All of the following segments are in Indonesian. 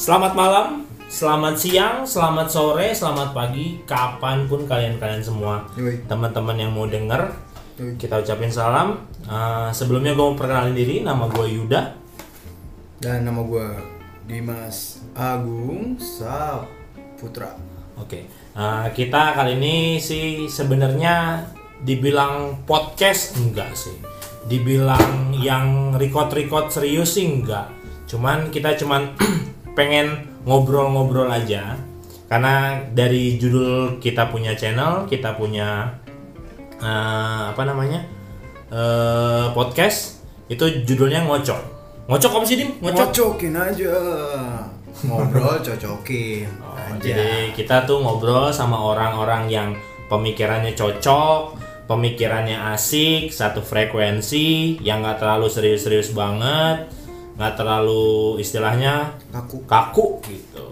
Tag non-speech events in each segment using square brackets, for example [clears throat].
Selamat malam, selamat siang, selamat sore, selamat pagi, kapan pun kalian-kalian semua Yoi. teman-teman yang mau denger Yoi. kita ucapin salam. Uh, sebelumnya gue mau perkenalin diri, nama gue Yuda. Dan nama gue Dimas Agung Saputra. Oke, uh, kita kali ini sih sebenarnya dibilang podcast enggak sih, dibilang yang record-record serius sih enggak. Cuman kita cuman [clears throat] pengen ngobrol-ngobrol aja, karena dari judul kita punya channel, kita punya uh, apa namanya uh, podcast itu judulnya ngocok. Ngocok apa sih dim? Ngocok. Ngocokin aja. Ngobrol [laughs] cocokin Oh, aja. Jadi kita tuh ngobrol sama orang-orang yang pemikirannya cocok, pemikirannya asik, satu frekuensi, yang nggak terlalu serius-serius banget, nggak terlalu istilahnya Kaku. kaku gitu.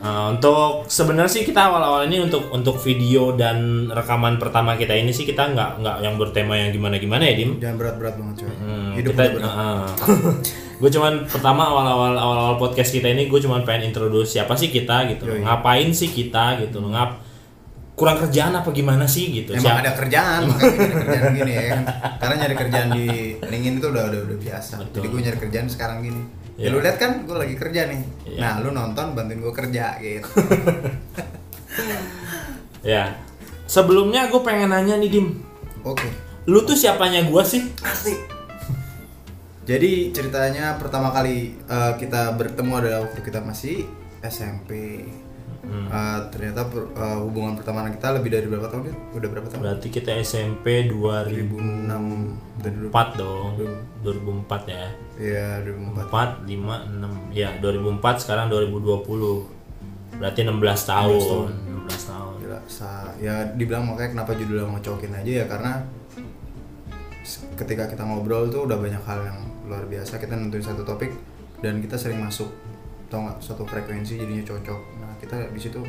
Nah, untuk sebenarnya sih kita awal-awal ini untuk untuk video dan rekaman pertama kita ini sih kita nggak nggak yang bertema yang gimana-gimana ya Dim. Jangan berat-berat banget coy. Hmm, Hidup kita berat. [laughs] gue cuman pertama awal-awal awal-awal podcast kita ini gue cuman pengen introduce siapa sih kita gitu. Yoi. ngapain sih kita gitu ngap kurang kerjaan apa gimana sih gitu Emang Siap- ada kerjaan, makanya nyari kerjaan gini ya kan. Karena nyari kerjaan di LinkedIn itu udah udah, udah biasa. Betul. Jadi gue nyari kerjaan sekarang gini. Iya. Ya lu lihat kan gue lagi kerja nih. Iya. Nah, lu nonton bantuin gue kerja gitu. [laughs] ya sebelumnya gue pengen nanya nih dim Oke. lu tuh siapanya gue sih Asik. Jadi ceritanya pertama kali eh, kita bertemu adalah waktu kita masih SMP. Hmm. Eh, ternyata per- eh, hubungan pertemanan kita lebih dari berapa tahun ya? Udah berapa tahun? berarti kita SMP 2004 2006 dari dulu. dong 2004 ya Iya, 2004. 4, 5, 6 ya 2004 sekarang 2020 berarti 16 tahun 16 tahun Gila, sa- ya dibilang makanya kenapa judulnya ngocokin aja ya karena ketika kita ngobrol tuh udah banyak hal yang luar biasa kita nentuin satu topik dan kita sering masuk tau nggak satu frekuensi jadinya cocok kita di situ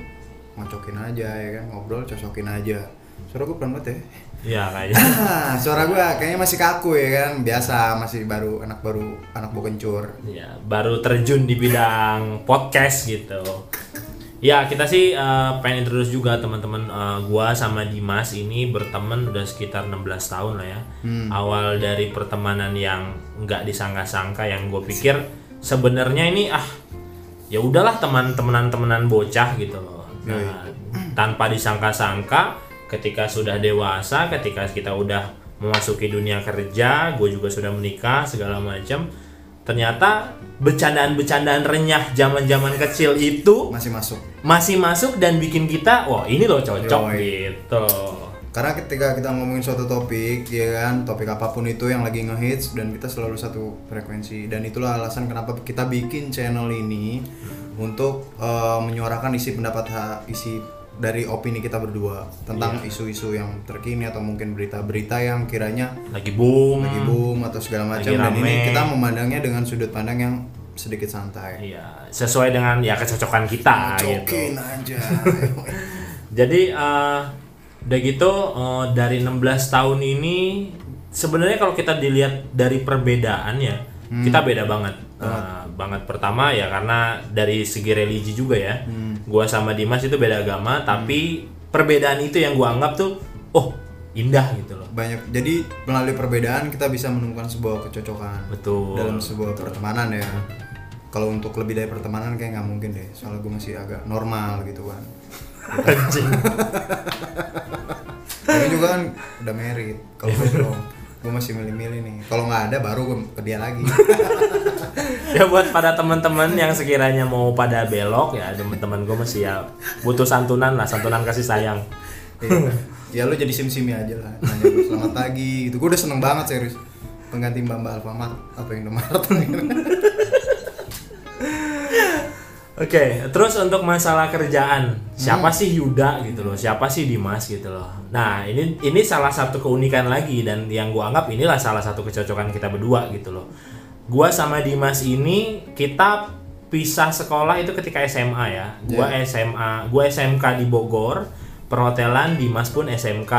ngocokin aja ya kan? Ngobrol cocokin aja. Suara gue pelan banget ya. Iya [laughs] kayaknya. Ah, suara gue kayaknya masih kaku ya kan? Biasa masih baru anak baru anak bau kencur. Ya, baru terjun di bidang podcast gitu. Ya, kita sih eh, pengen introduce juga teman-teman eh, gua sama Dimas ini berteman udah sekitar 16 tahun lah ya. Awal dari pertemanan yang nggak disangka-sangka yang gue pikir sebenarnya ini ah ya udahlah teman-temanan temenan bocah gitu loh. Nah, tanpa disangka-sangka ketika sudah dewasa, ketika kita udah memasuki dunia kerja, gue juga sudah menikah segala macam. Ternyata bercandaan-bercandaan renyah zaman-zaman kecil itu masih masuk masih masuk dan bikin kita, wah ini loh cocok Yoi. gitu. Karena ketika kita ngomongin suatu topik, ya kan, topik apa pun itu yang lagi ngehits dan kita selalu satu frekuensi dan itulah alasan kenapa kita bikin channel ini untuk eh, menyuarakan isi pendapat ha- isi dari opini kita berdua tentang isu-isu yang terkini atau mungkin berita-berita yang kiranya Lagi boom. lagi boom atau segala macam dan ini kita memandangnya dengan sudut pandang yang sedikit santai. Iya, sesuai dengan ya kecocokan kita gitu. Cokin aja. [laughs] Jadi eh, udah gitu eh, dari 16 tahun ini sebenarnya kalau kita dilihat dari perbedaan ya kita beda banget. Eh, banget pertama ya karena dari segi religi juga ya. Gua sama Dimas itu beda agama tapi perbedaan itu yang gua anggap tuh oh indah gitu loh. Banyak. Jadi melalui perbedaan kita bisa menemukan sebuah kecocokan. Betul. dalam sebuah pertemanan ya kalau untuk lebih dari pertemanan kayak nggak mungkin deh soalnya gue masih agak normal gitu kan Anjing. [laughs] tapi juga kan udah married kalau gue belum gue masih milih-milih nih. Kalau nggak ada baru gue ke dia lagi. [laughs] Ya buat pada teman-teman yang sekiranya mau pada belok ya teman-teman gue masih ya butuh santunan lah santunan kasih sayang. Iya. ya lu jadi sim simi aja lah. Nanya gue selamat pagi gitu. Gue udah seneng banget serius. Pengganti mbak mbak Alfamart apa yang Indomaret [laughs] Oke, terus untuk masalah kerjaan, siapa sih Yuda gitu loh, siapa sih Dimas gitu loh. Nah ini ini salah satu keunikan lagi dan yang gua anggap inilah salah satu kecocokan kita berdua gitu loh. Gua sama Dimas ini kita pisah sekolah itu ketika SMA ya. Gua SMA, gua SMK di Bogor, perhotelan Dimas pun SMK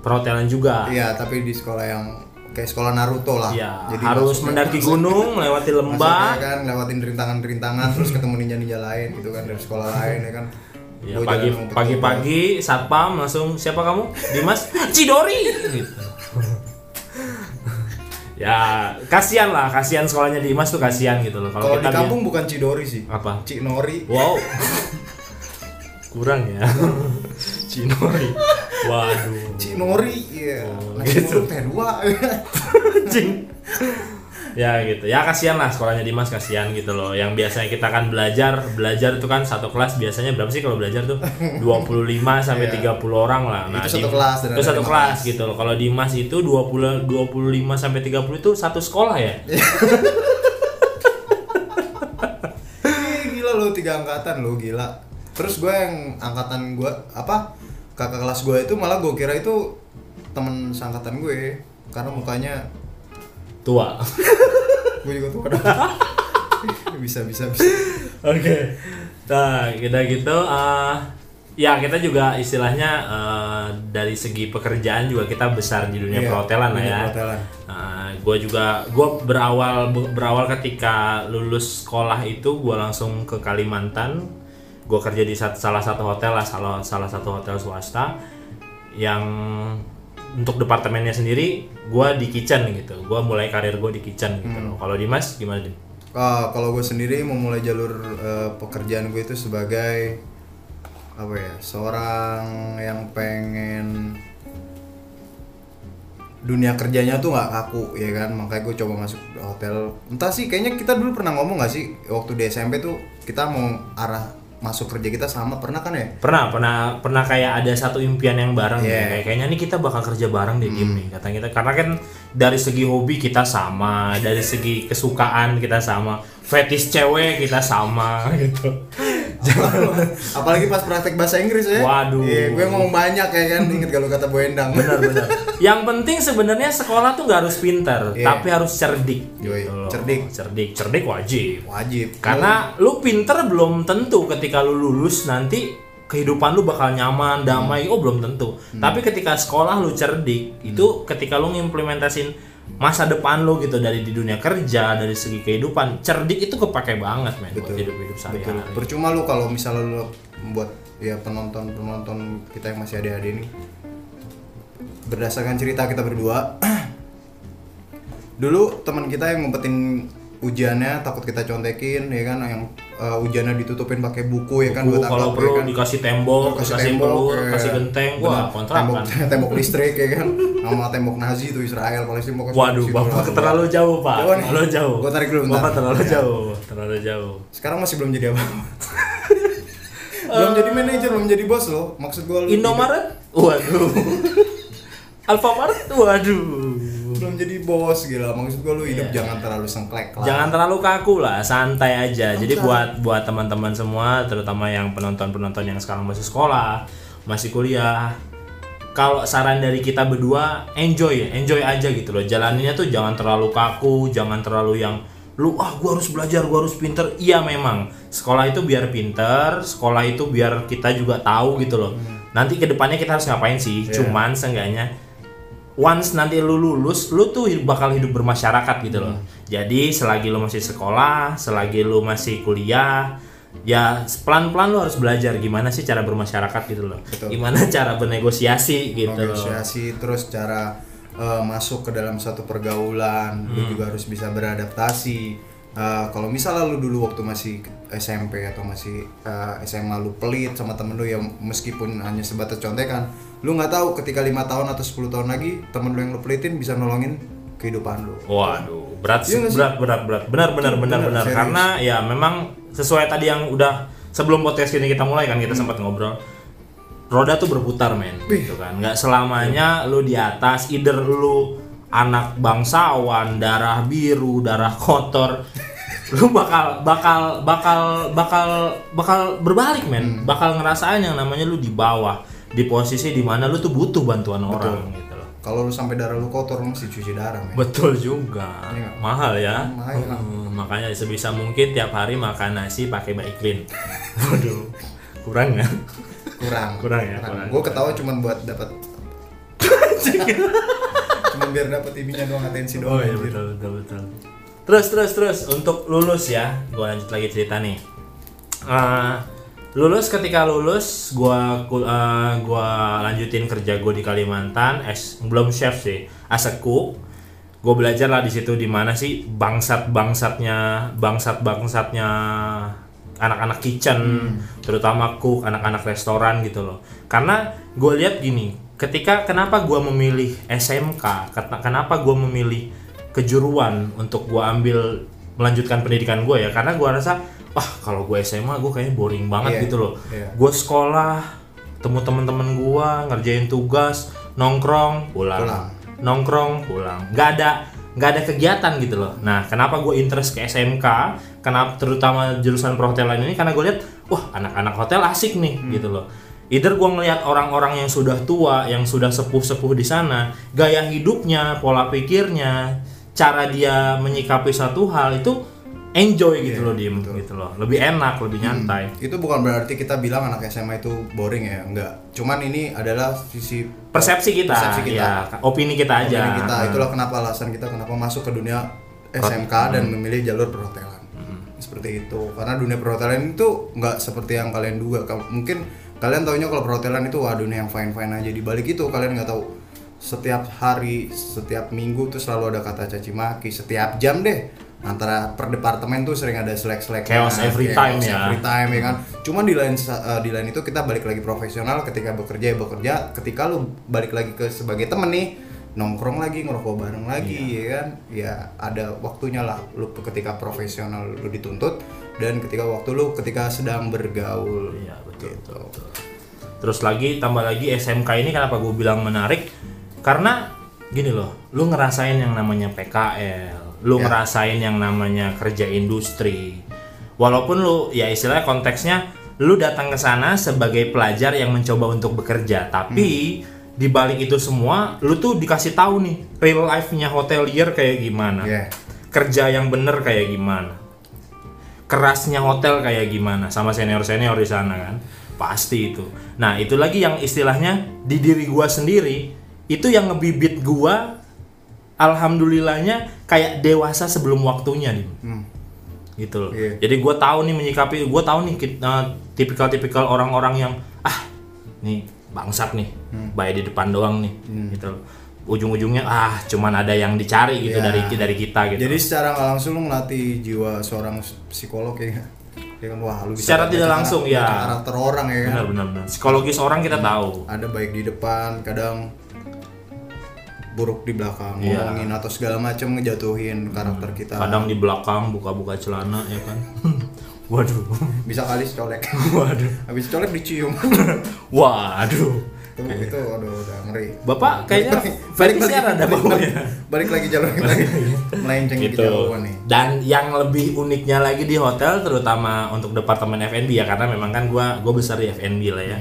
perhotelan juga. iya tapi di sekolah yang kayak sekolah Naruto lah. ya Jadi harus mendaki gunung melewati lembah kan lewatin rintangan-rintangan terus ketemu ninja-ninja lain gitu kan dari sekolah lain ya kan. Ya, Gua pagi pagi-pagi satpam langsung siapa kamu? Dimas Cidori gitu. ya kasihan lah, kasihan sekolahnya Dimas tuh kasihan gitu loh. Kalau di kampung bukan Cidori sih. Apa? Cik Nori. Wow. Kurang ya. [laughs] Cidori. Waduh. Cik Nori, iya. Oh, Nasi gitu. dua. Anjing. [laughs] ya gitu ya kasihan lah sekolahnya Dimas kasihan gitu loh yang biasanya kita kan belajar belajar itu kan satu kelas biasanya berapa sih kalau belajar tuh [laughs] 25 sampai Iya. 30 orang lah Itu satu kelas itu satu kelas gitu loh kalau Dimas itu 20 25 sampai 30 itu satu sekolah ya [laughs] gila lo tiga angkatan lo gila. Terus gue yang angkatan gue apa kakak kelas gue itu malah gue kira itu temen seangkatan gue karena mukanya tua [laughs] gue juga tuh [laughs] bisa bisa bisa Oke. Nah, kita gitu eh, ya kita juga istilahnya eh, dari segi pekerjaan juga kita besar di dunia Iya, perhotelan lah ya. perhotelan. gue juga gue berawal berawal ketika lulus sekolah itu gue langsung ke Kalimantan. Gue kerja di sat- salah satu hotel lah, salah salah satu hotel swasta yang untuk departemennya sendiri gue di kitchen gitu. Gue mulai karir gue di kitchen gitu Hmm. loh. Kalau Dimas gimana Dim? Ah, kalau gue sendiri memulai jalur eh, pekerjaan gue itu sebagai apa ya seorang yang pengen dunia kerjanya tuh nggak kaku ya kan makanya gue coba masuk hotel entah sih kayaknya kita dulu pernah ngomong nggak sih waktu di SMP tuh kita mau arah masuk kerja kita sama pernah kan ya Pernah, pernah, pernah kayak ada satu impian yang bareng Iya. nih. Kayak kayaknya nih kita bakal kerja bareng deh Dim nih kata kita. Karena kan dari segi hobi kita sama, dari segi kesukaan kita sama, fetish cewek kita sama gitu. [laughs] apalagi pas praktek bahasa Inggris ya Waduh. Iya, gue ngomong banyak ya kan inget kalau kata Bu Endang Benar-benar. yang penting sebenarnya sekolah tuh nggak harus pinter, Iya. tapi harus cerdik. Yoi, Gitu cerdik. cerdik, cerdik wajib. wajib Karena lu pinter belum tentu ketika lu lulus nanti kehidupan lu bakal nyaman, damai. Oh, belum tentu. Tapi ketika sekolah lu cerdik, itu ketika lu ngimplementasin masa depan lu gitu dari di dunia kerja, dari segi kehidupan, cerdik itu kepake banget men buat Betul. hidup-hidup Betul. sehari-hari. Percuma lu kalau misalnya lu buat ya penonton-penonton kita yang masih ada-ada ini berdasarkan cerita kita berdua [clears throat] dulu teman kita yang ngumpetin ujiannya takut kita contekin ya kan yang uh, ujiannya ditutupin pakai buku ya kan buat kalau angkap, perlu ya kan. dikasih tembok, kasih dikasih tembok, pelur, ya. kasih genteng, wah kontrakan. tembok, [laughs] tembok listrik ya kan sama tembok Nazi itu Israel Palestina pokoknya Waduh, bapak lah. terlalu jauh pak, Jauh nih. terlalu jauh. Gua tarik dulu. Bapak terlalu Ya. jauh, terlalu jauh. sekarang masih belum jadi apa [laughs] belum jadi manajer belum jadi bos loh maksud gua Indomaret, waduh. [laughs] Alfamart, waduh. Belum jadi bos gila maksud gua lu hidup Iya. jangan terlalu sengklek lah Jangan terlalu kaku lah, santai aja. Jadi buat buat teman-teman semua, terutama yang penonton-penonton yang sekarang masih sekolah, masih kuliah, kalau saran dari kita berdua, enjoy, enjoy aja gitu loh. Jalaninnya tuh jangan terlalu kaku, jangan terlalu yang lu ah gua harus belajar, gua harus pinter. Iya memang, sekolah itu biar pinter, sekolah itu biar kita juga tahu gitu loh. Nanti ke depannya kita harus ngapain sih? Iya. Cuman seenggaknya once nanti lu lulus, lu tuh hidup- bakal hidup bermasyarakat gitu loh. Jadi selagi lu masih sekolah, selagi lu masih kuliah, ya pelan-pelan lu harus belajar gimana sih cara bermasyarakat gitu loh. Betul. Gimana [laughs] cara bernegosiasi gitu loh. negosiasi terus cara eh, masuk ke dalam satu pergaulan lu Hmm. juga harus bisa beradaptasi Eh, kalau misalnya lu dulu waktu masih SMP atau masih eh, SMA lu pelit sama temen lu yang meskipun hanya sebatas contekan lu nggak tahu ketika lima tahun atau 10 tahun lagi temen lu yang lu pelitin bisa nolongin kehidupan lu Waduh, berat Iya sih, berat berat berat. Benar benar benar Benar, benar karena ya memang sesuai tadi yang udah sebelum podcast ini kita mulai kan Hmm. kita sempat ngobrol. Roda tuh berputar men, gitu kan. Nggak selamanya lu di atas, either lu anak bangsawan, darah biru, darah kotor, [laughs] lu bakal bakal bakal bakal bakal berbalik Hmm. men, bakal ngerasain yang namanya lu di bawah, di posisi di mana lu tuh butuh bantuan orang gitu loh. kalau lu sampai darah lu kotor lu mesti cuci darah men Betul juga. Iya. Mahal ya. Mahal. Hmm, makanya sebisa mungkin tiap hari makan nasi pakai Baiklin. [laughs] Waduh. Kurang ya? kurang Kurang ya, kurang. gue ketawa cuman buat dapat [laughs] cuman biar dapat ininya doang atensi Oh doang. iya anjir. betul betul betul. Terus terus terus untuk lulus ya, gua lanjut lagi cerita nih. Eh, lulus ketika lulus, gua kul- eh, gua lanjutin kerja gua di Kalimantan, es belum chef sih, as a cook. Gue belajar lah di situ di mana sih bangsat bangsatnya bangsat bangsatnya anak-anak kitchen, terutama cook, anak-anak restoran gitu loh. Karena gue lihat gini, ketika kenapa gue memilih SMK, kenapa gue memilih kejuruan untuk gue ambil melanjutkan pendidikan gue ya, karena gue rasa, wah kalau gue SMA gue kayaknya boring banget Iya, gitu loh. iya. Gue sekolah, temu temen-temen gue, ngerjain tugas, nongkrong, pulang, Pulang. nongkrong, pulang, nggak ada nggak ada kegiatan gitu loh. Nah, kenapa gue interest ke SMK? Kenapa terutama jurusan perhotelan ini? Karena gue lihat, wah anak-anak hotel asik nih gitu loh. Either gue ngelihat orang-orang yang sudah tua, yang sudah sepuh-sepuh di sana, gaya hidupnya, pola pikirnya, cara dia menyikapi satu hal itu enjoy gitu loh diem gitu loh. Lebih enak, lebih nyantai. Itu bukan berarti kita bilang anak SMA itu boring ya, enggak. Cuman ini adalah sisi Persepsi kita, Persepsi kita. ya, opini kita aja. opini kita. Hmm. Itulah kenapa alasan kita kenapa masuk ke dunia SMK dan memilih jalur perhotelan. Seperti itu. Karena dunia perhotelan itu nggak seperti yang kalian duga. Mungkin kalian taunya kalau perhotelan itu wah dunia yang fine-fine aja. Di balik itu kalian nggak tahu setiap hari, setiap minggu tuh selalu ada kata caci maki, setiap jam deh. Antara per departemen tuh sering ada selek-selek Chaos every time ya. every time ya kan. Cuman di lain eh, di lain itu kita balik lagi profesional ketika bekerja ya bekerja, ketika lu balik lagi ke sebagai temen nih nongkrong lagi ngerokok bareng lagi ya kan ya ada waktunya lah lu ketika profesional lu dituntut dan ketika waktu lu ketika sedang bergaul Iya, betul, gitu. Terus lagi tambah lagi SMK ini kenapa gue bilang menarik? Karena gini loh, lu ngerasain yang namanya PKL, lu Ya. ngerasain yang namanya kerja industri. Walaupun lu ya istilahnya konteksnya lu datang ke sana sebagai pelajar yang mencoba untuk bekerja, tapi di balik itu semua lu tuh dikasih tahu nih real life-nya hotelier kayak gimana. Iya. Kerja yang bener kayak gimana kerasnya hotel kayak gimana sama senior senior di sana kan pasti itu nah itu lagi yang istilahnya di diri gua sendiri itu yang ngebibit gua alhamdulillahnya kayak dewasa sebelum waktunya nih Hmm. gitu loh Iya. jadi gua tahu nih menyikapi gua tahu nih eh, tipikal-tipikal orang-orang yang ah nih bangsat nih Hmm. baik di depan doang nih gitu loh. ujung-ujungnya ah cuman ada yang dicari gitu Iya. dari dari kita gitu jadi secara nggak langsung lu ngelatih jiwa seorang psikolog ya ya kan wah lu bisa Secara tidak langsung, baca ya. karakter orang ya kan benar benar benar psikologis orang kita tahu ada baik di depan kadang buruk di belakang Iya. ngomongin atau segala macam ngejatuhin karakter kita kadang di belakang buka-buka celana ya kan [laughs] waduh. Bisa kali colek waduh. Habis colek dicium. [laughs] Waduh. Itu itu aduh udah ngeri. Bapak kayaknya Balik- balik- ada baunya balik lagi. Jalur kita. Melenceng gitu. nih. Dan yang lebih uniknya lagi di hotel terutama untuk departemen F&B ya karena memang kan gua gua besar di F&B lah ya.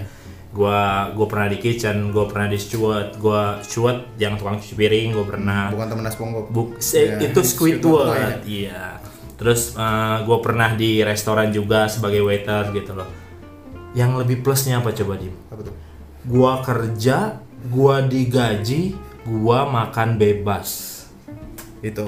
Gua gua pernah di kitchen gua pernah di steward gua steward yang tukang cuci piring gua pernah bukan temen SpongeBob Buk, Ya, itu Squidward, Squidward, iya. Terus gue pernah di restoran juga sebagai waiter gitu loh. Yang lebih plusnya apa coba Dim? apa tuh Gua kerja, gua digaji, gua makan bebas. itu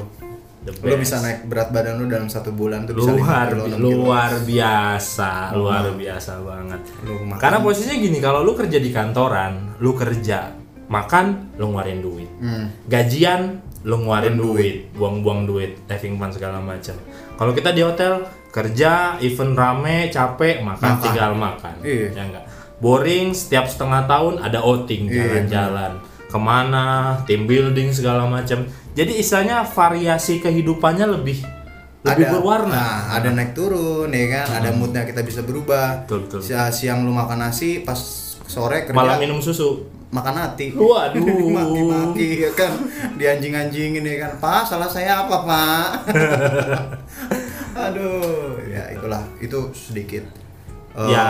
lu bisa naik berat badan lu dalam satu bulan tuh bisa luar 5 kilo, 6 kilo. luar biasa, luar biasa banget. Lu makan. Karena posisinya gini, kalau lu kerja di kantoran, lu kerja, makan, lu ngeluarin duit. Hmm. gajian lu ngeluarin Ngeluarin duit, buang-buang duit, saving fund segala macam. Kalau kita di hotel kerja, event rame, capek, makan, Makan. tinggal makan. Iya. Ya enggak. Boring setiap setengah tahun ada outing, Iya, jalan-jalan. Ke mana, team building segala macam. Jadi istilahnya variasi kehidupannya lebih lebih ada berwarna. nah, ada naik turun ya kan ada moodnya kita bisa berubah Betul, betul. Si- siang lu makan nasi pas sore kerja Malam minum susu. Makan hati. Waduh. [laughs] maki-maki ya kan. Dianjing-anjingin ya kan. Pak salah saya apa pak? [laughs] Aduh. Ya itulah. Itu sedikit. Eh, ya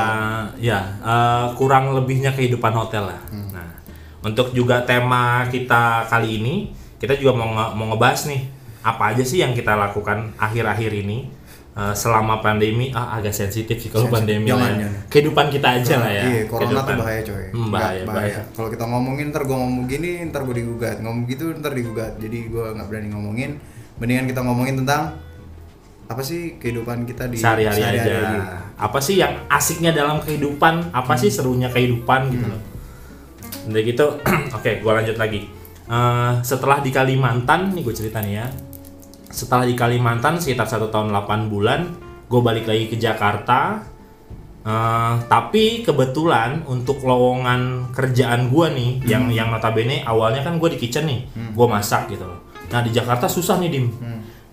ya. Eh, kurang lebihnya kehidupan hotel lah. Nah untuk juga tema kita kali ini kita juga mau nge- mau ngebahas nih apa aja sih yang kita lakukan akhir-akhir ini eh, selama pandemi ah agak sensitif sih kalau pandemi Jangan, lah ya. jangan. kehidupan kita aja lah ya Iya, corona tuh Kehidupan. bahaya coy. Hmm, Nggak, bahaya bahaya Kalau kita ngomongin ntar gua ngomong gini, ntar gua digugat. Ngomong gitu ntar digugat. Jadi gua nggak berani ngomongin. Mendingan kita ngomongin tentang apa sih kehidupan kita di sehari-hari aja sehari-hari. apa sih yang asiknya dalam kehidupan apa sih serunya kehidupan gitu loh dari gitu [clears throat] oke gua lanjut lagi Eh, setelah di Kalimantan nih gue cerita nih ya setelah di Kalimantan sekitar satu tahun 8 bulan gue balik lagi ke Jakarta. Eh, tapi kebetulan untuk lowongan kerjaan gua nih yang yang notabene awalnya kan gue di kitchen nih gue masak gitu loh. Nah di Jakarta susah nih dim.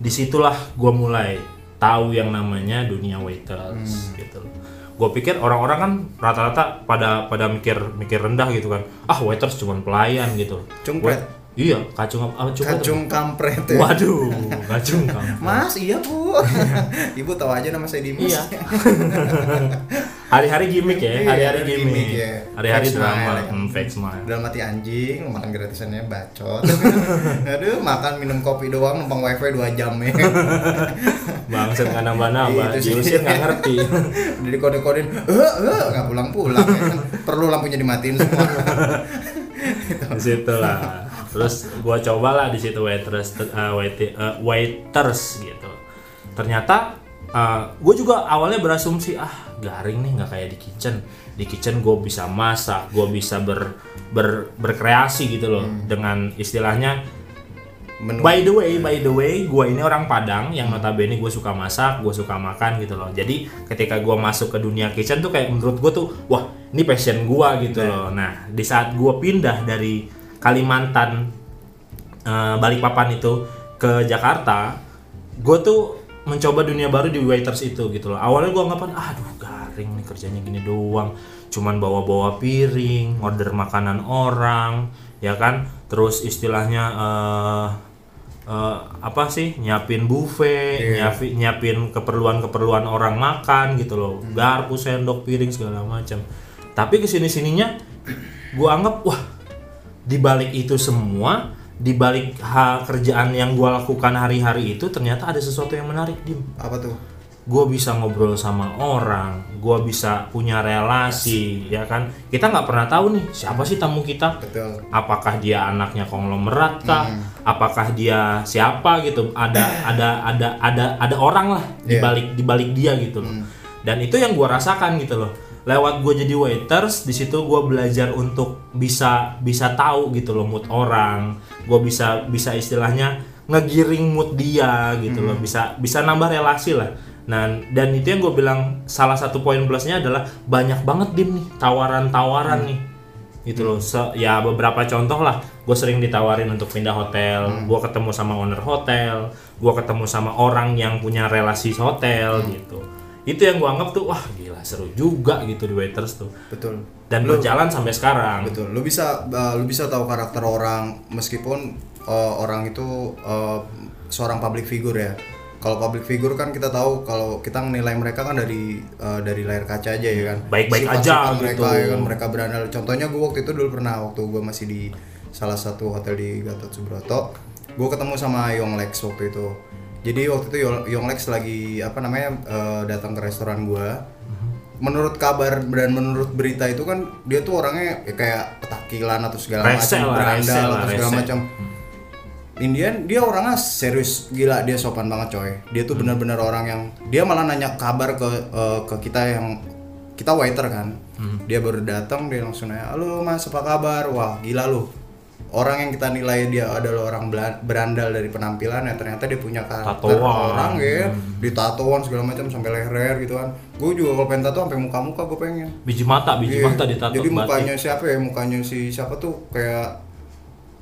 Di situlah gue mulai tahu yang namanya dunia waiters gitu loh. Gue pikir orang-orang kan rata-rata pada pada mikir mikir rendah gitu kan. Ah waiters cuma pelayan gitu Cungpret. Iya kacung apa apa? Kacung kampret ya. waduh kacung [laughs] kampret. Mas, iya bu. [laughs] Ibu tahu aja nama saya Dimas. Iya. [laughs] Hari-hari gimmick ya, Iya, hari-hari gimmick, ya. Hari-hari Fake drama, ya. hmm, fake smile. Dalam mati anjing, makan gratisannya bacot. Aduh, makan minum kopi doang, numpang wifi 2 jam ya. Bangset nggak nambah-nambah, diusir nggak ngerti. Udah dikode-kodein, eh, eh, nggak pulang-pulang. ya. Perlu lampunya dimatiin semua. di situ lah. Terus gua cobalah di situ waitress, uh, wait- uh, waiters gitu. Ternyata gue juga awalnya berasumsi ah garing nih nggak kayak di kitchen. Di kitchen gue bisa masak, gue bisa ber, ber- berkreasi gitu loh dengan istilahnya Menu. By the way, by the way, gue ini orang Padang yang notabene gue suka masak, gue suka makan gitu loh. Jadi ketika gue masuk ke dunia kitchen tuh kayak menurut gue tuh, wah ini passion gue gitu loh. Nah di saat gue pindah dari Kalimantan, eh, Balikpapan itu ke Jakarta, gue tuh mencoba dunia baru di waiters itu gitu loh. Awalnya gue anggapan, aduh garing nih kerjanya gini doang, cuman bawa-bawa piring, order makanan orang, ya kan. Terus istilahnya eh eh, apa sih nyiapin buffet, Iya. nyiapin, nyiapin keperluan-keperluan orang makan gitu loh, garpu, sendok, piring segala macam. Tapi ke sini sininya, gua anggap wah di balik itu semua, di balik ha- kerjaan yang gua lakukan hari-hari itu ternyata ada sesuatu yang menarik dim. Apa tuh? Gue bisa ngobrol sama orang, gua bisa punya relasi, ya kan? Kita nggak pernah tahu nih siapa sih tamu kita Betul. apakah dia anaknya konglomerat kah apakah dia siapa gitu ada [coughs] ada ada ada ada orang lah di Iya. balik di balik dia gitu loh dan itu yang gua rasakan gitu loh lewat gue jadi waiters di situ gue belajar untuk bisa bisa tahu gitu loh mood orang. Gue bisa bisa istilahnya ngegiring mood dia gitu loh. Bisa bisa nambah relasi lah. Nah dan itu yang gue bilang salah satu poin plusnya adalah banyak banget dim nih tawaran-tawaran nih. Gitu loh. Se- ya beberapa contoh lah. Gue sering ditawarin untuk pindah hotel. Gue ketemu sama owner hotel. Gue ketemu sama orang yang punya relasi hotel gitu itu yang gue anggap tuh wah gila seru juga gitu di waiters tuh Betul. dan berjalan sampai sekarang Betul. Lu bisa uh, lu bisa tahu karakter orang meskipun uh, orang itu uh, seorang public figure ya. Kalau public figure kan kita tahu kalau kita menilai mereka kan dari uh, dari layar kaca aja ya kan. Baik-baik aja mereka gitu. ya kan mereka berandal. Contohnya gue waktu itu dulu pernah waktu gue masih di salah satu hotel di Gatot Subroto, gue ketemu sama Yonglex waktu itu. Jadi waktu itu Yong- Yonglex lagi apa namanya uh, datang ke restoran gue menurut kabar dan menurut berita itu kan dia tuh orangnya ya kayak petakilan atau segala macam berandal atau segala macam. Indian dia orangnya serius gila dia sopan banget coy. Dia Hmm. tuh benar-benar orang yang dia malah nanya kabar ke eh, ke kita yang kita waiter kan. Hmm. dia baru datang dia langsung nanya halo mas apa kabar? Wah gila lu orang yang kita nilai dia adalah orang berandal dari penampilan ya ternyata dia punya karakter Tatoan. orang ya di tatoan segala macam sampai leher gitu kan gue juga kalau pengen tato sampai muka-muka gue pengen biji mata biji Iya. mata ditato Jadi batik. mukanya siapa ya? Mukanya si siapa tuh kayak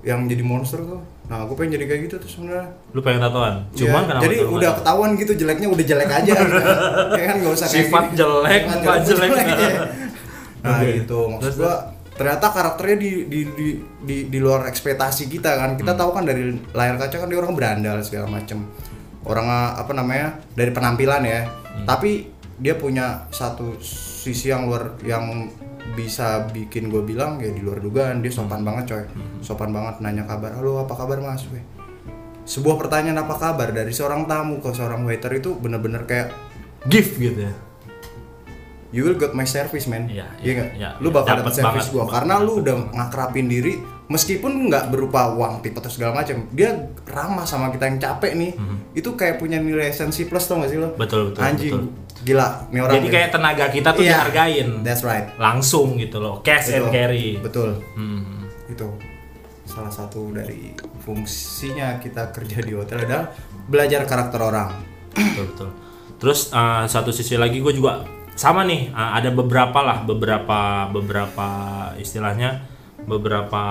yang jadi monster tuh. Nah, aku pengen jadi kayak gitu tuh sebenarnya. lu pengen tatoan cuman Iya, kenapa jadi tuh udah ketahuan gitu jeleknya udah jelek aja gitu. [laughs] ya kan nggak usah kayak Sifat gini. jelek, Sifat muka jelek. ya. Nah, Oke. gitu. Maksud gua ternyata karakternya di di, di di di luar ekspektasi kita kan. Kita Hmm. tahu kan dari layar kaca kan dia orang berandal segala macem Orang apa namanya? dari penampilan ya. Hmm. Tapi dia punya satu sisi yang luar yang bisa bikin gue bilang ya di luar dugaan dia Hmm. sopan banget coy sopan banget nanya kabar halo apa kabar mas Weh, sebuah pertanyaan apa kabar dari seorang tamu ke seorang waiter itu bener-bener kayak gift gitu ya you will get my service man Iya, Iya iya, nggak? iya, lu iya. bakal dapet service gua karena lu udah ngakrapin diri meskipun nggak berupa uang tip atau segala macam dia ramah sama kita yang capek nih itu kayak punya nilai esensi plus tau gak sih lo. Betul, betul, anjing betul. gila nih orang jadi nih. kayak tenaga kita tuh Iya, dihargain that's right langsung gitu loh cash and Betul. carry betul Hmm. itu salah satu dari fungsinya kita kerja di hotel adalah belajar karakter orang betul betul terus uh, satu sisi lagi gue juga sama nih uh, ada beberapa lah beberapa beberapa istilahnya beberapa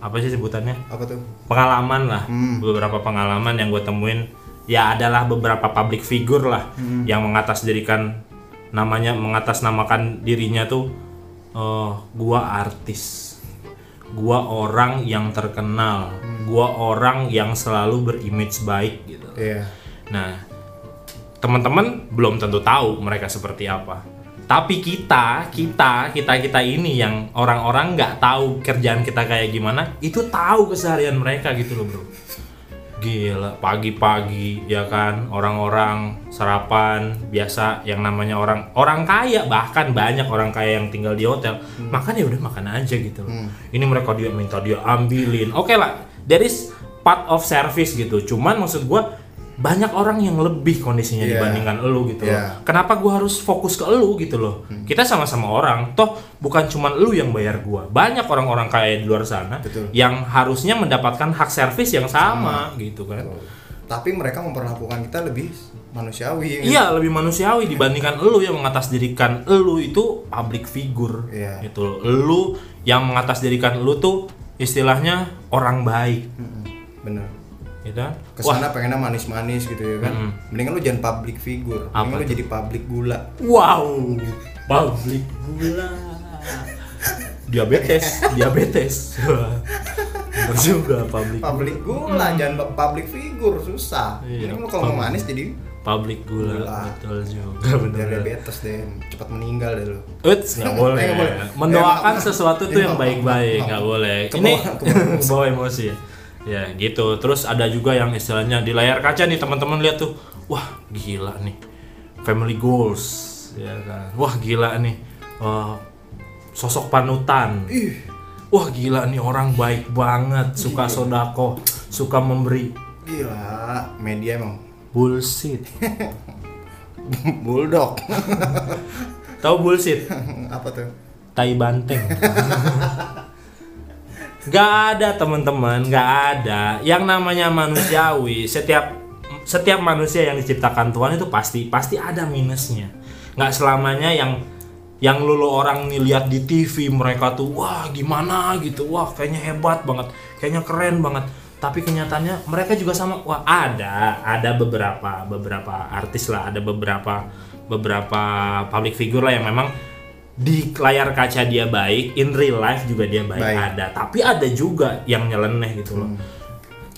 apa sih sebutannya? Apa tuh? Pengalaman lah Hmm. beberapa pengalaman yang gue temuin. Ya adalah beberapa public figure lah Hmm. yang mengatasdirikan namanya mengatasnamakan dirinya tuh eh gua artis. Gua orang yang terkenal. Hmm. gua orang yang selalu berimage baik gitu. Iya. Nah, teman-teman belum tentu tahu mereka seperti apa. Tapi kita, kita, kita, kita ini yang orang-orang nggak tahu kerjaan kita kayak gimana, itu tahu keseharian mereka gitu loh bro. Gila, pagi-pagi ya kan orang-orang sarapan biasa yang namanya orang orang kaya bahkan banyak orang kaya yang tinggal di hotel makan ya udah makan aja gitu loh. Ini mereka dia minta dia ambilin. Oke lah, there is part of service gitu. Cuman maksud gua banyak orang yang lebih kondisinya Iya. dibandingkan elu gitu Iya. loh. Kenapa gua harus fokus ke elu gitu loh? Kita sama-sama orang, toh bukan cuman elu yang bayar gua. Banyak orang-orang kaya di luar sana Betul. yang harusnya mendapatkan hak servis yang sama, gitu kan. tapi mereka memperlakukan kita lebih manusiawi Iya, lebih manusiawi dibandingkan elu yang mengatasdirikan elu itu public figure. Iya. Gitu loh. Elu yang mengatasdirikan elu tuh istilahnya orang baik, Mm-mm, bener gitu kan? ke sana pengennya manis-manis gitu ya kan Mm-mm. mendingan lu jangan public figure Apa mendingan lu tuh? jadi public gula Wow, public gula. diabetes, diabetes. Wah, [laughs] Bener juga public. public gula jangan pu- public figure susah Iya, mendingan lu kalau mau manis jadi Public gula, Gula. betul juga bener. diabetes deh cepat meninggal deh lu Uts, nggak [laughs] boleh. Eh. Mendoakan Eh, sesuatu tuh yang baik-baik, nggak maaf. boleh. Ini [laughs] bawa emosi. ya. Ya gitu. Terus ada juga yang istilahnya di layar kaca nih teman-teman lihat tuh, wah gila nih, family goals, ya kan. Wah gila nih, eh, sosok panutan. ih Wah gila nih orang baik banget, suka sodako, suka memberi. gila media emang Bullshit. [laughs] bulldog Tahu bullshit? [laughs] apa tuh tai banteng. [laughs] Gak ada teman-teman, gak ada. Yang namanya manusiawi, setiap setiap manusia yang diciptakan Tuhan itu pasti pasti ada minusnya. Gak selamanya yang yang lulu orang nih lihat di TV mereka tuh wah gimana gitu, wah kayaknya hebat banget, kayaknya keren banget. Tapi kenyataannya mereka juga sama, wah ada ada beberapa beberapa artis lah, ada beberapa beberapa public figure lah yang memang di layar kaca dia baik, in real life juga dia baik, Baik. ada. Tapi ada juga yang nyeleneh gitu loh.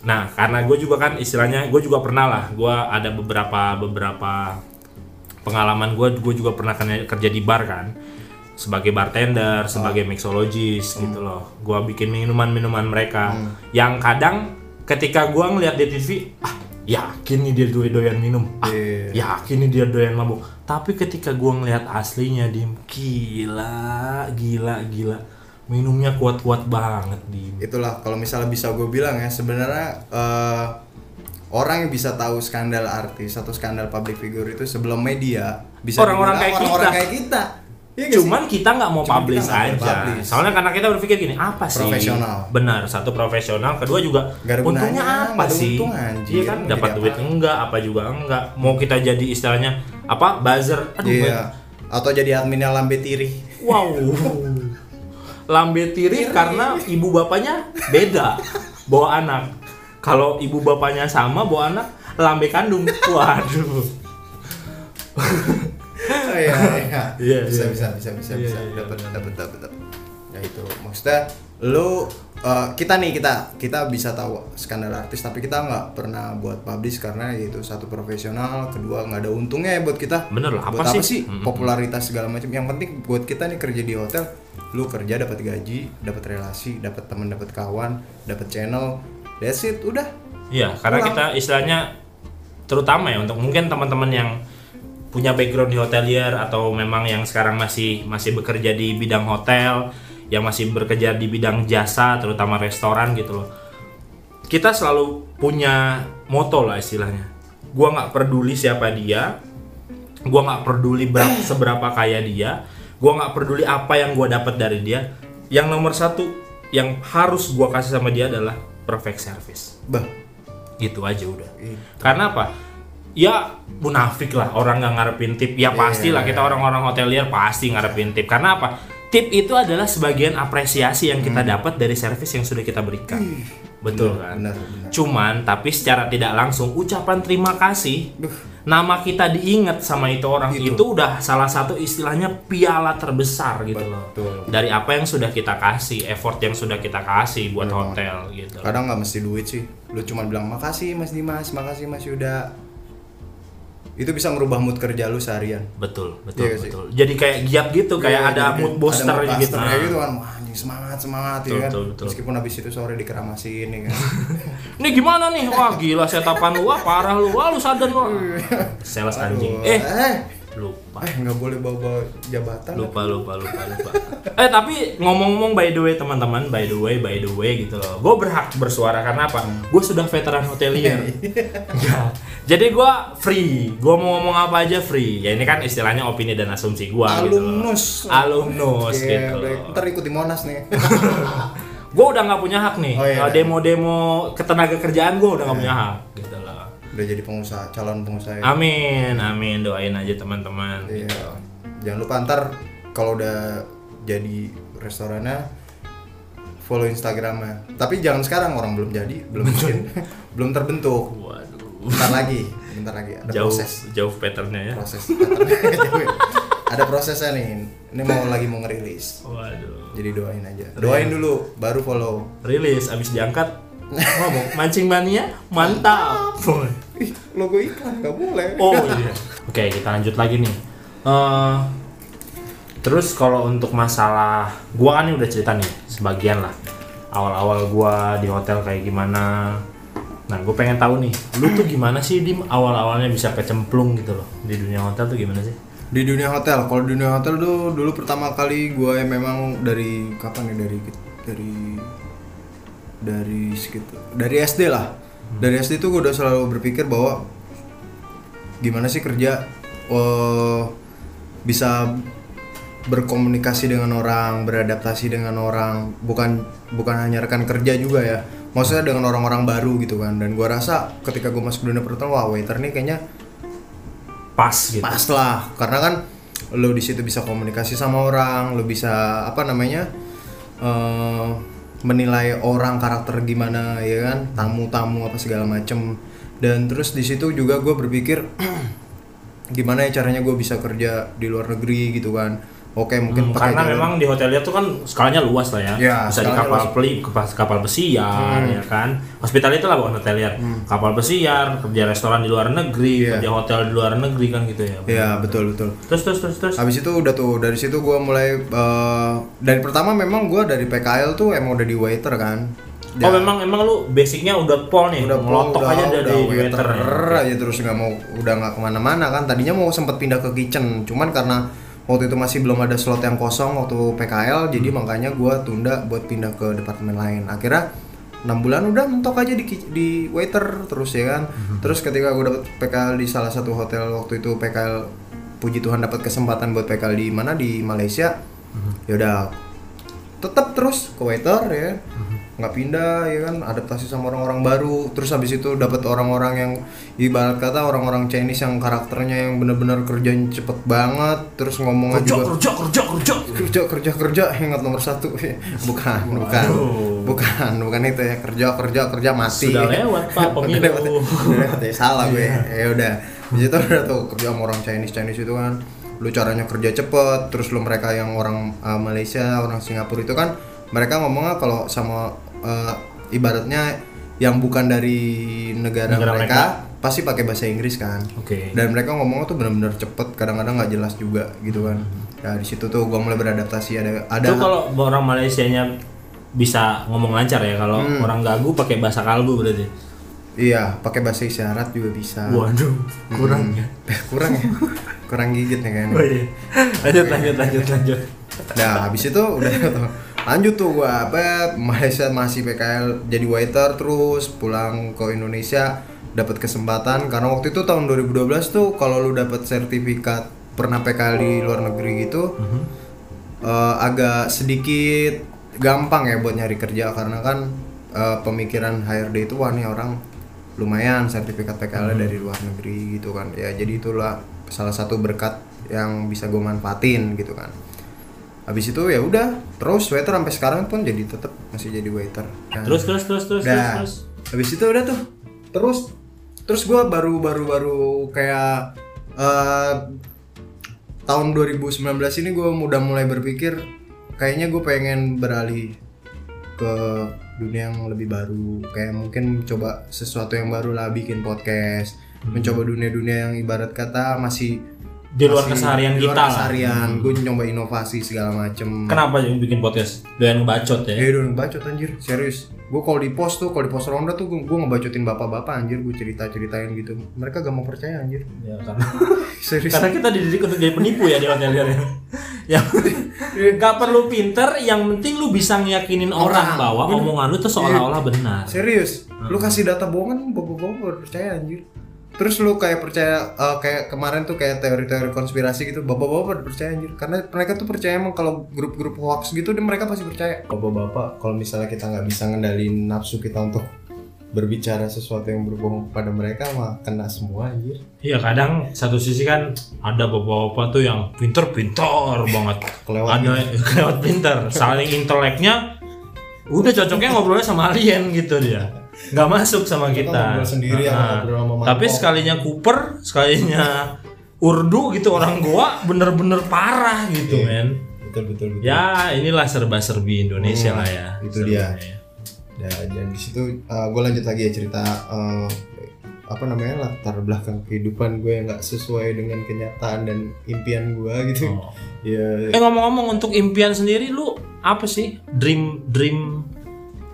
Nah, karena gue juga kan istilahnya gue juga pernah lah, gue ada beberapa beberapa pengalaman gue, gue juga pernah kerja di bar kan, sebagai bartender, sebagai mixologist gitu loh. Gue bikin minuman-minuman mereka, yang kadang ketika gue ngeliat di TV, ah yakin nih dia doy- doyan minum, ah Iya. yakin nih dia doyan mabuk. Tapi ketika gue ngeliat aslinya di gila, gila, gila, minumnya kuat-kuat banget di itulah kalau misalnya bisa gue bilang ya sebenarnya eh, orang yang bisa tahu skandal artis atau skandal public figure itu sebelum media bisa Orang-orang kayak orang-orang kita. kayak kita Iya nggak sih? Cuman kita nggak mau Cuman publish aja. publish. Soalnya karena kita berpikir gini, apa sih? Profesional. Benar, satu profesional, kedua juga ada untungnya apa sih? untung, anjir. Iya kan, dapat duit apa? enggak, apa juga enggak. Mau kita jadi istilahnya apa? Buzzer. Aduh, iya atau jadi adminnya lambe tiri Wow. Lambe tiri karena ibu bapaknya beda bawa anak. Kalau ibu bapaknya sama bawa anak lambe kandung. Waduh. Oh, iya [laughs] iya. Iya, bisa, iya. bisa bisa bisa Iya, bisa. iya, dapat dapat dapat dapat ya itu. Maksudnya lu eh, kita nih kita kita bisa tahu skandal artis tapi kita nggak pernah buat publish karena itu satu profesional kedua nggak ada untungnya ya buat kita. Bener lah, buat apa apa sih? popularitas segala macam. Yang penting buat kita nih kerja di hotel lu kerja dapat gaji dapat relasi dapat teman dapat kawan dapat channel. That's it udah. Iya, karena Pulang. kita istilahnya terutama ya untuk mungkin teman-teman yang punya background di hotelier atau memang yang sekarang masih masih bekerja di bidang hotel, yang masih bekerja di bidang jasa, terutama restoran gitu loh. Kita selalu punya moto lah istilahnya. Gua nggak peduli siapa dia, gua nggak peduli berapa, [coughs] seberapa kaya dia, gua nggak peduli apa yang gua dapat dari dia. Yang nomor satu yang harus gua kasih sama dia adalah perfect service Bah, gitu aja udah Itu. karena apa ya munafik lah orang nggak ngarepin tip. Ya pastilah kita orang-orang hotelier pasti ngarepin tip. Karena apa? Tip itu adalah sebagian apresiasi yang kita dapat dari servis yang sudah kita berikan. Betul kan? benar, benar. cuman tapi secara tidak langsung ucapan terima kasih Duh, nama kita diingat sama itu orang Itu. itu, udah salah satu istilahnya piala terbesar gitu loh. Dari apa yang sudah kita kasih effort yang sudah kita kasih buat Betul. hotel gitu. Kadang nggak mesti duit sih. Lu cuma bilang makasih Mas Dimas, makasih Mas Yuda. Itu bisa ngerubah mood kerja lu seharian. betul betul Iya sih. betul jadi kayak giat gitu kayak Iya, ada mood booster ada mood gitu kayak Nah. gitu kan. Wah, anjing semangat semangat Betul, ya kan. betul, betul. Meskipun habis itu sore dikeramasin ya kan. [laughs] Ini gimana nih? Wah gila setapan lu, wah parah lu, wah lu sadar lu. Sales anjing. Eh, eh, lupa. eh nggak boleh bawa-bawa jabatan. Lupa, lupa, lupa, lupa. [laughs] eh tapi ngomong-ngomong by the way teman-teman, by the way, by the way gitu loh. Gue berhak bersuara karena apa? Gue sudah veteran hotelier. [laughs] Ya. Jadi gue free. Gue mau ngomong apa aja free. Ya ini kan istilahnya opini dan asumsi gue. Gitu loh. Alumnus. Alumnus Oke, gitu. loh. Ntar ikut di Monas nih. [laughs] Gue udah nggak punya hak nih. Oh, iya, iya. demo-demo ketenaga kerjaan gue udah nggak punya hak. Gitu. Udah jadi pengusaha, calon pengusaha. ya. Amin, amin. Doain aja teman-teman. Iya. gitu. Jangan lupa ntar kalau udah jadi restorannya follow Instagramnya. Tapi jangan sekarang orang belum jadi, belum bikin, [laughs] belum terbentuk. Waduh. Bentar lagi, bentar lagi ada Jauh, proses. jauh patternnya ya. Proses. [laughs] ada prosesnya nih. Ini mau lagi mau ngerilis. Waduh. Jadi doain aja. Doain dulu, baru follow. Rilis, abis diangkat ngomong mancing mania mantap. Ih, logo iklan nggak boleh. Oh iya. Oke, kita lanjut lagi nih. Eh, terus kalau untuk masalah gua kan ini udah cerita nih sebagian lah. Awal-awal gua di hotel kayak gimana. Nah, gue pengen tahu nih, lu tuh gimana sih dim awal-awalnya bisa kecemplung gitu loh di dunia hotel tuh gimana sih? Di dunia hotel, kalau di dunia hotel tuh dulu pertama kali gue memang dari kapan nih dari dari dari sekitar dari SD lah. Dari SD tuh gue udah selalu berpikir bahwa gimana sih kerja eh, bisa berkomunikasi dengan orang, beradaptasi dengan orang, bukan bukan hanya rekan kerja juga ya. Maksudnya dengan orang-orang baru gitu kan. Dan gua rasa ketika gue masuk dunia perhotelan, wah waiter nih kayaknya Pas gitu. pas lah karena kan lo di situ bisa komunikasi sama orang lo bisa apa namanya eh, menilai orang karakter gimana ya kan? Tamu-tamu apa segala macem. Dan terus di situ juga gue berpikir [clears throat] gimana ya caranya gue bisa kerja di luar negeri gitu kan oke mungkin Hmm, pakai karena jalan- memang di hotelnya tuh kan skalanya luas lah ya. Ya, Bisa di kapal peli, kapal, pesiar ya kan. Hospital itu lah bukan hotelier. Kapal pesiar, kerja restoran di luar negeri, Hmm. Iya. kerja hotel di luar negeri kan gitu ya. ya betul betul Terus terus terus terus. Habis itu udah tuh dari situ gue mulai eh, dari pertama memang gue dari PKL tuh emang udah di waiter kan. Oh memang emang lu basicnya udah pol nih, udah ngelotok udah, aja udah dari waiter waiter. ya. aja terus nggak mau udah nggak ke mana-mana kan tadinya mau sempat pindah ke kitchen cuman karena waktu itu masih belum ada slot yang kosong waktu PKL jadi Hmm. makanya gua tunda buat pindah ke departemen lain akhirnya enam bulan udah mentok aja di di waiter terus ya kan Hmm. terus ketika gue dapet PKL di salah satu hotel waktu itu PKL puji Tuhan dapat kesempatan buat PKL di mana di Malaysia Hmm. ya udah tetap terus ke waiter ya Hmm. Nggak pindah ya kan adaptasi sama orang-orang baru terus habis itu dapat orang-orang yang ibarat kata orang-orang Chinese yang karakternya yang bener-bener kerjanya cepet banget terus ngomongnya Kerja juga kerja kerja kerja. kerja kerja kerja ingat nomor satu bukan [laughs] bukan Waduh. bukan bukan itu ya kerja kerja kerja mati Sudah lewat Pak [laughs] Udah pemilu. lewat, udah lewat ya. salah gue Iya. ya udah di situ udah tuh kerja sama orang Chinese Chinese itu kan lu caranya kerja cepet terus lu mereka yang orang uh, Malaysia orang Singapura itu kan mereka ngomongnya kalau sama uh, ibaratnya yang bukan dari negara, Negara mereka, pasti pakai bahasa Inggris kan Oke. dan mereka ngomongnya tuh benar-benar cepet kadang-kadang nggak jelas juga gitu kan ya di situ tuh gua mulai beradaptasi ada ada Itu kalau orang Malaysianya bisa ngomong lancar ya kalau Hmm. orang gagu pakai bahasa kalbu berarti. Iya, pakai bahasa isyarat juga bisa. Waduh, kurang ya. Eh, [laughs] kurang ya. kurang gigit nih kayaknya. Oh iya. Lanjut lanjut lanjut lanjut. Nah, habis itu udah tuh. Lanjut tuh gua apa Malaysia masih PKL jadi waiter terus pulang ke Indonesia dapat kesempatan. Karena waktu itu tahun 2012 tuh kalau lu dapat sertifikat pernah PKL di luar negeri gitu eh, agak sedikit gampang ya buat nyari kerja. Karena kan eh, pemikiran HRD itu wah nih orang lumayan sertifikat PKL dari luar negeri gitu kan. Ya jadi itulah salah satu berkat yang bisa gue manfaatin gitu kan habis itu ya udah terus waiter sampai sekarang pun jadi tetap masih jadi waiter Dan- Terus terus terus terus terus. Nah, terus. habis itu udah tuh terus terus gue baru baru baru kayak eh, tahun 2019 ini gue udah mulai berpikir kayaknya gue pengen beralih ke dunia yang lebih baru kayak mungkin coba sesuatu yang baru lah bikin podcast mencoba dunia-dunia yang ibarat kata masih Di luar masih keseharian di luar kita lah. keseharian gue nyoba inovasi segala macem Kenapa yang bikin podcast? Doyan bacot ya. Ya udah bacot anjir, serius. Gue kalau di pos tuh, kalau di pos ronda tuh gue ngebacotin bapak-bapak anjir, gue cerita-ceritain gitu. Mereka gak mau percaya anjir. Ya, karena [laughs] Serius. karena kita dididik untuk jadi penipu ya di hotel [laughs] ya. [laughs] yang nggak perlu pinter, yang penting lu bisa ngeyakinin orang, Orang. bahwa Bener. omongan lu tuh seolah-olah benar. Serius. Lu kasih data bohongan bapak-bapak percaya anjir. Terus lu kayak percaya eh, kayak kemarin tuh kayak teori-teori konspirasi gitu, bapak-bapak pada percaya anjir. Karena mereka tuh percaya emang kalau grup-grup hoax gitu dia mereka pasti percaya. Bapak-bapak kalau misalnya kita nggak bisa ngendalin nafsu kita untuk berbicara sesuatu yang berbohong pada mereka mah kena semua anjir. Iya kadang satu sisi kan ada bapak-bapak tuh yang pinter-pinter banget. Kelewat ada [laughs] kelewat pinter, saling inteleknya udah cocoknya ngobrolnya sama alien gitu dia. Nggak masuk sama Kita kita. ngobrol sendiri Ah. ngobrol sama Tapi sekalinya Cooper, sekalinya Urdu gitu orang Goa bener-bener parah gitu Iya. men. Betul betul betul. Ya inilah serba-serbi Indonesia Hmm, lah ya. itu dia. Sebenarnya. Ya, dan di situ gue lanjut lagi ya cerita eh, apa namanya latar belakang kehidupan gue yang nggak sesuai dengan kenyataan dan impian gue gitu. Oh. Ya Eh ngomong-ngomong untuk impian sendiri lu apa sih dream dream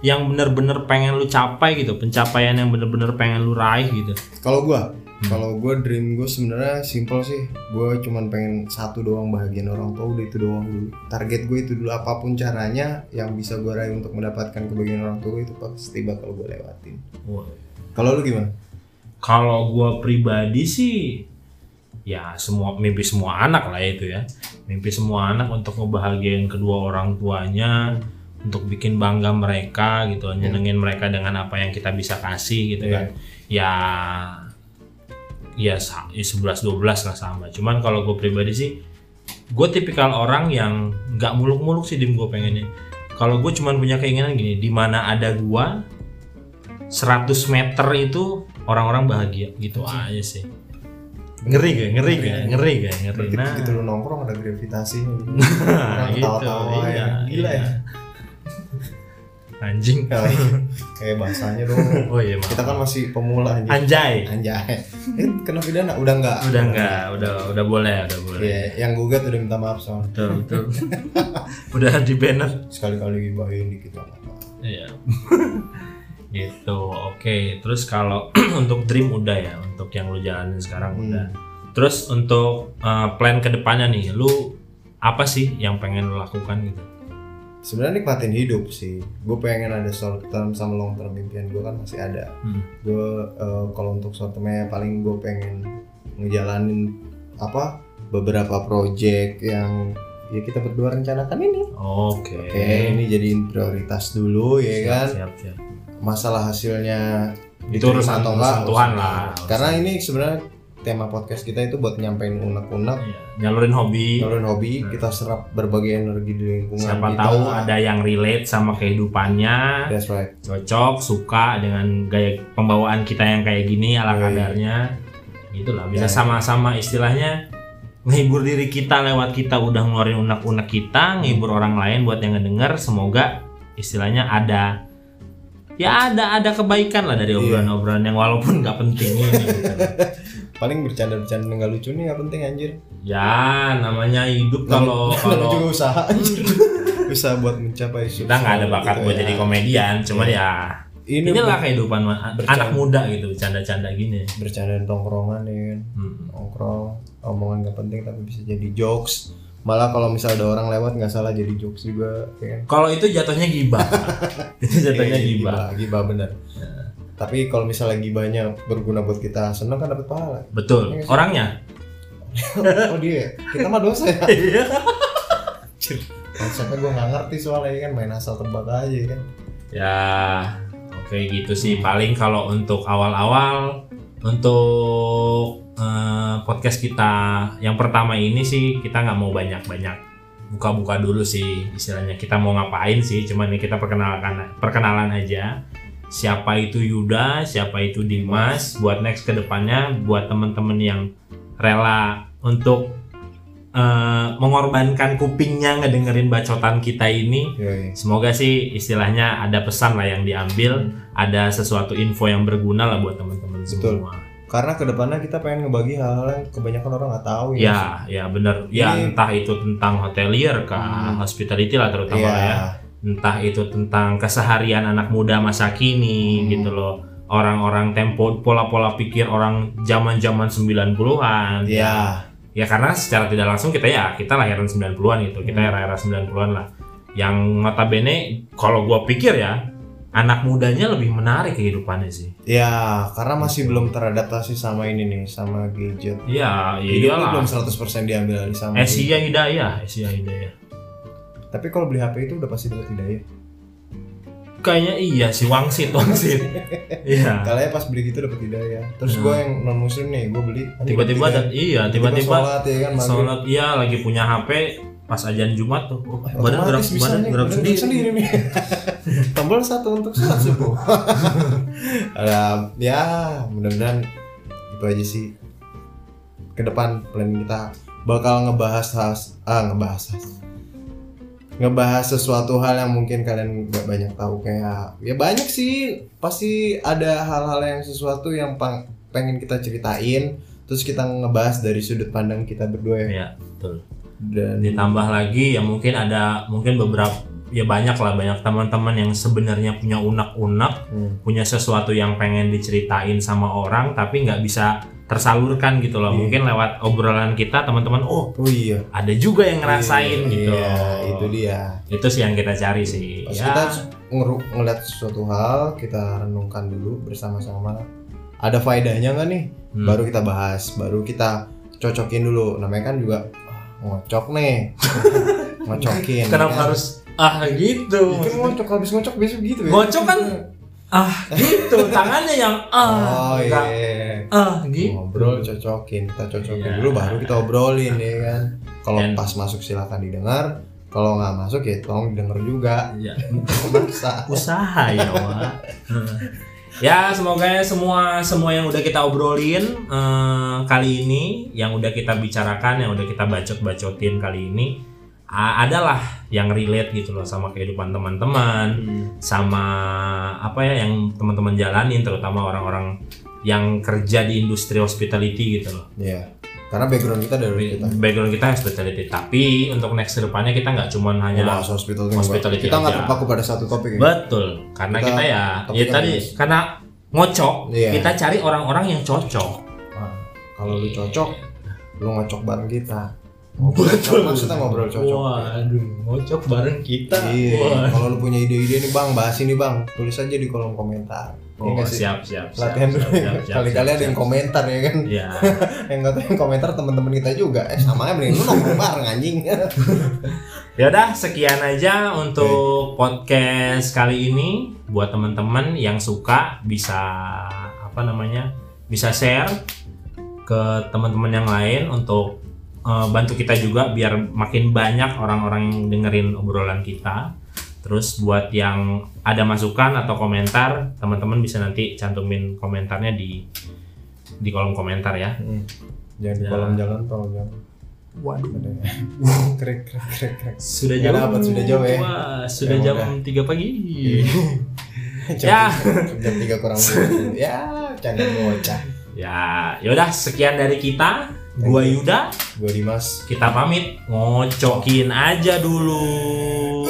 yang bener-bener pengen lu capai gitu, pencapaian yang bener-bener pengen lu raih gitu. kalau gue, Hmm. kalau gue dream gue sebenarnya simple sih. Gue cuman pengen satu doang bahagian orang tua udah itu doang dulu. Target gue itu dulu apa pun caranya yang bisa gue raih untuk mendapatkan kebahagiaan orang tua itu pasti bakal gue lewatin. Kalau lu gimana? Kalau gua pribadi sih ya semua mimpi semua anak lah itu ya. Mimpi semua anak untuk ngebahagiain kedua orang tuanya, untuk bikin bangga mereka gitu, nyenengin mereka dengan apa yang kita bisa kasih gitu Iya. kan. Ya ya sa- ya 11 12 lah sama. Cuman kalau gue pribadi sih gue tipikal orang yang nggak muluk-muluk sih dim gue pengennya. Kalau gue cuman punya keinginan gini, di mana ada gua 100 meter itu orang-orang bahagia gitu aja sih. Ngeri gak? Ngeri gak? Ngeri gak? Ngeri. Berarti Nah, begitu lu nongkrong ada gravitasinya. [laughs] nah, Orang gitu. ketawa-tawa Iya, ya. Gila iya. ya. Anjing. Kayak bahasanya dong. Oh iya, maaf. Kita kan masih pemula anjir. Anjay. Anjay. Eh, kena pidana udah enggak? Udah enggak, udah udah boleh, udah boleh. Iya, yang gugat udah minta maaf soalnya. Betul, betul. [laughs] udah di banner. Sekali-kali gibahin dikit lah. Iya. [laughs] gitu. Oke, terus kalau [clears throat] untuk dream udah ya, untuk yang lu jalanin sekarang Hmm. udah. Terus untuk uh, plan ke depannya nih, lu apa sih yang pengen lu lakukan gitu? Sebenarnya nikmatin hidup sih. Gue pengen ada short term sama long term impian gue kan masih ada. Hmm. Gue eh, kalau untuk short termnya paling gue pengen ngejalanin apa beberapa project yang ya kita berdua rencanakan ini. Oke. Oke, ini jadiin prioritas dulu ya Siap, kan. Siap, siap. masalah hasilnya Itu urusan- atau enggak Tuhan lah, karena ini sebenarnya tema podcast kita itu buat nyampein unek-unek Iya, Nyalurin hobi. nyalurin hobi kita serap berbagai energi di lingkungan Siapa kita tahu ada yang relate sama kehidupannya, that's right cocok, suka dengan gaya pembawaan kita yang kayak gini ala Iya, iya. kadarnya. Gitulah, bisa Ya, ya. sama-sama istilahnya menghibur diri kita lewat kita udah ngeluarin unek-unek kita, ngehibur orang lain buat yang ngedenger, semoga istilahnya ada ya ada ada kebaikan lah dari Iya. obrolan-obrolan yang walaupun nggak penting ini gitu. [laughs] paling bercanda-bercanda nggak lucu nih nggak penting anjir. Ya, namanya hidup kalau [laughs] kalau juga usaha anjir. [laughs] Usaha buat mencapai kita nggak ada bakat gitu buat ya. jadi komedian, cuman ya ini inilah kehidupan bercanda. anak muda gitu canda-canda gini. bercanda tongkrongan ya kan Hmm. nongkrong omongan gak penting tapi bisa jadi jokes. Malah kalau misal ada orang lewat nggak salah jadi jokes juga ya kan kalau itu jatuhnya gibah. [laughs] Itu jatuhnya Eh, gibah. gibah bener tapi kalau misalnya gibahnya berguna buat kita seneng kan dapat pahala. Betul. Iya sih. orangnya? [laughs] Oh dia. Kita mah dosa ya. [laughs] Iya. konsepnya gue nggak ngerti soalnya ya kan? Main asal tebak aja ya kan? Ya oke gitu sih. Paling kalau untuk awal-awal untuk eh, podcast kita yang pertama ini sih kita nggak mau banyak-banyak buka-buka dulu sih istilahnya. Kita mau ngapain sih? Cuman ini kita perkenalkan perkenalan aja siapa itu Yuda siapa itu Dimas buat next ke depannya buat temen-temen yang rela untuk eh, mengorbankan kupingnya ngedengerin bacotan kita ini Yoi. Semoga sih istilahnya ada pesan lah yang diambil, ada sesuatu info yang berguna lah buat teman-teman Betul. semua. karena ke depannya kita pengen ngebagi hal-hal yang kebanyakan orang nggak tahu Ya, ya bener. Ya Ini- entah itu tentang hotelier kah, Hmm. hospitality lah terutama Iya. lah ya. Entah itu tentang keseharian anak muda masa kini Hmm. gitu loh. Orang-orang tempo pola-pola pikir orang zaman-zaman 90-an. Iya. Ya karena secara tidak langsung kita ya kita lahiran 90-an gitu. Kita Hmm. era-era 90-an lah. Yang notabene kalau gua pikir ya anak mudanya lebih menarik kehidupannya sih. Ya, karena masih belum teradaptasi sama ini nih, sama gadget. Iya, ya iyalah. belum 100% diambil alih sama. Asia Hidayah, Asia Hidayah. Tapi kalau beli HP itu udah pasti dapat hidayah. Kayaknya iya sih wangsit wangsit. [laughs] Iya. Kalian pas beli gitu dapat hidayah. Terus gue yang non muslim nih, gue beli. Tiba-tiba dapet ada iya, tiba-tiba sholat ya kan maghrib. sholat iya lagi punya HP pas ajan Jumat tuh. Oh, badan gerak badan gerak sendiri. sendiri nih. [laughs] Tombol satu untuk sholat subuh. [laughs] Ya, mudah-mudahan itu aja sih. Ke depan plan kita bakal ngebahas has, ah ngebahas has. Ngebahas sesuatu hal yang mungkin kalian gak banyak tahu. Kayak ya banyak sih. Pasti ada hal-hal yang sesuatu yang pang- pengen kita ceritain. Terus kita ngebahas dari sudut pandang kita berdua ya. Iya, betul. dan Ditambah lagi ya mungkin ada mungkin beberapa ya banyak lah banyak teman-teman yang sebenarnya punya unak-unak Hmm. punya sesuatu yang pengen diceritain sama orang tapi nggak bisa tersalurkan gitu loh. Iya. mungkin lewat obrolan kita teman-teman oh oh iya. ada juga yang ngerasain Iya, gitu. iya, itu dia. Itu sih yang kita cari sih. Pas ya. kita ngeru- ngeliat sesuatu hal kita renungkan dulu bersama-sama. Ada faedahnya nggak nih? Hmm. baru kita bahas baru kita cocokin dulu. Namanya kan juga ngocok nih. [laughs] Ngocokin kenapa ya. harus ah gitu. Kan ngocok habis ngocok besok gitu ya? Ngocok kan ah gitu. [laughs] Tangannya yang ah oh iya. Ah gitu. Ngobrol cocokin kita cocokin Iya. dulu baru kita obrolin ya kan? Kalau Dan- pas masuk silakan didengar kalau nggak masuk ya tolong didengar juga. Ya, [laughs] maksa. Usaha ya Wak. [laughs] ya semoga semua semua yang udah kita obrolin eh, kali ini yang udah kita bicarakan yang udah kita bacot-bacotin kali ini adalah yang relate gitu loh sama kehidupan teman-teman sama apa ya yang teman-teman jalanin terutama orang-orang yang kerja di industri hospitality gitu loh. Ya karena background kita dari kita. Background kita hospitality. Tapi untuk next ke depannya kita nggak cuman hanya bahas hospitality, hospitality kita nggak terpaku pada satu topik ya betul. Karena Kita kita, ya ya tadi karena ngocok. Iya. kita cari orang-orang yang cocok. Nah, kalau lu cocok lu ngocok bareng kita ngobrol cocok maksudnya ngobrol cocok. Waduh ngocok bareng kita. Iya. Kalau lu punya ide-ide nih bang bahas ini bang. Tulis aja di kolom komentar. Oh, Iya sih? siap siap siap, latihan dulu kali-kali ada yang komentar ya kan? Iya. [laughs] yang yang komentar teman-teman kita juga. Eh sama aja mending lu nongkrong bareng anjing. [laughs] Ya udah sekian aja untuk podcast kali ini. Buat teman-teman yang suka bisa apa namanya? Bisa share ke teman-teman yang lain untuk eh, bantu kita juga biar makin banyak orang-orang yang dengerin obrolan kita. Terus buat yang ada masukan atau komentar, teman-teman bisa nanti cantumin komentarnya di di kolom komentar ya. Hmm. jangan di Ya. kolom jalan tolong jangan Waduh. Ya. [laughs] krek krek krek krek Sudah jam dapet, sudah jauh ya. Wah, sudah Ya jam. 3 pagi. [laughs] jam, Ya. jam tiga kurang [laughs] ya canda bocah Ya, yaudah sekian dari kita. Gua Yuda, gue Dimas kita pamit. Ngocokin aja dulu.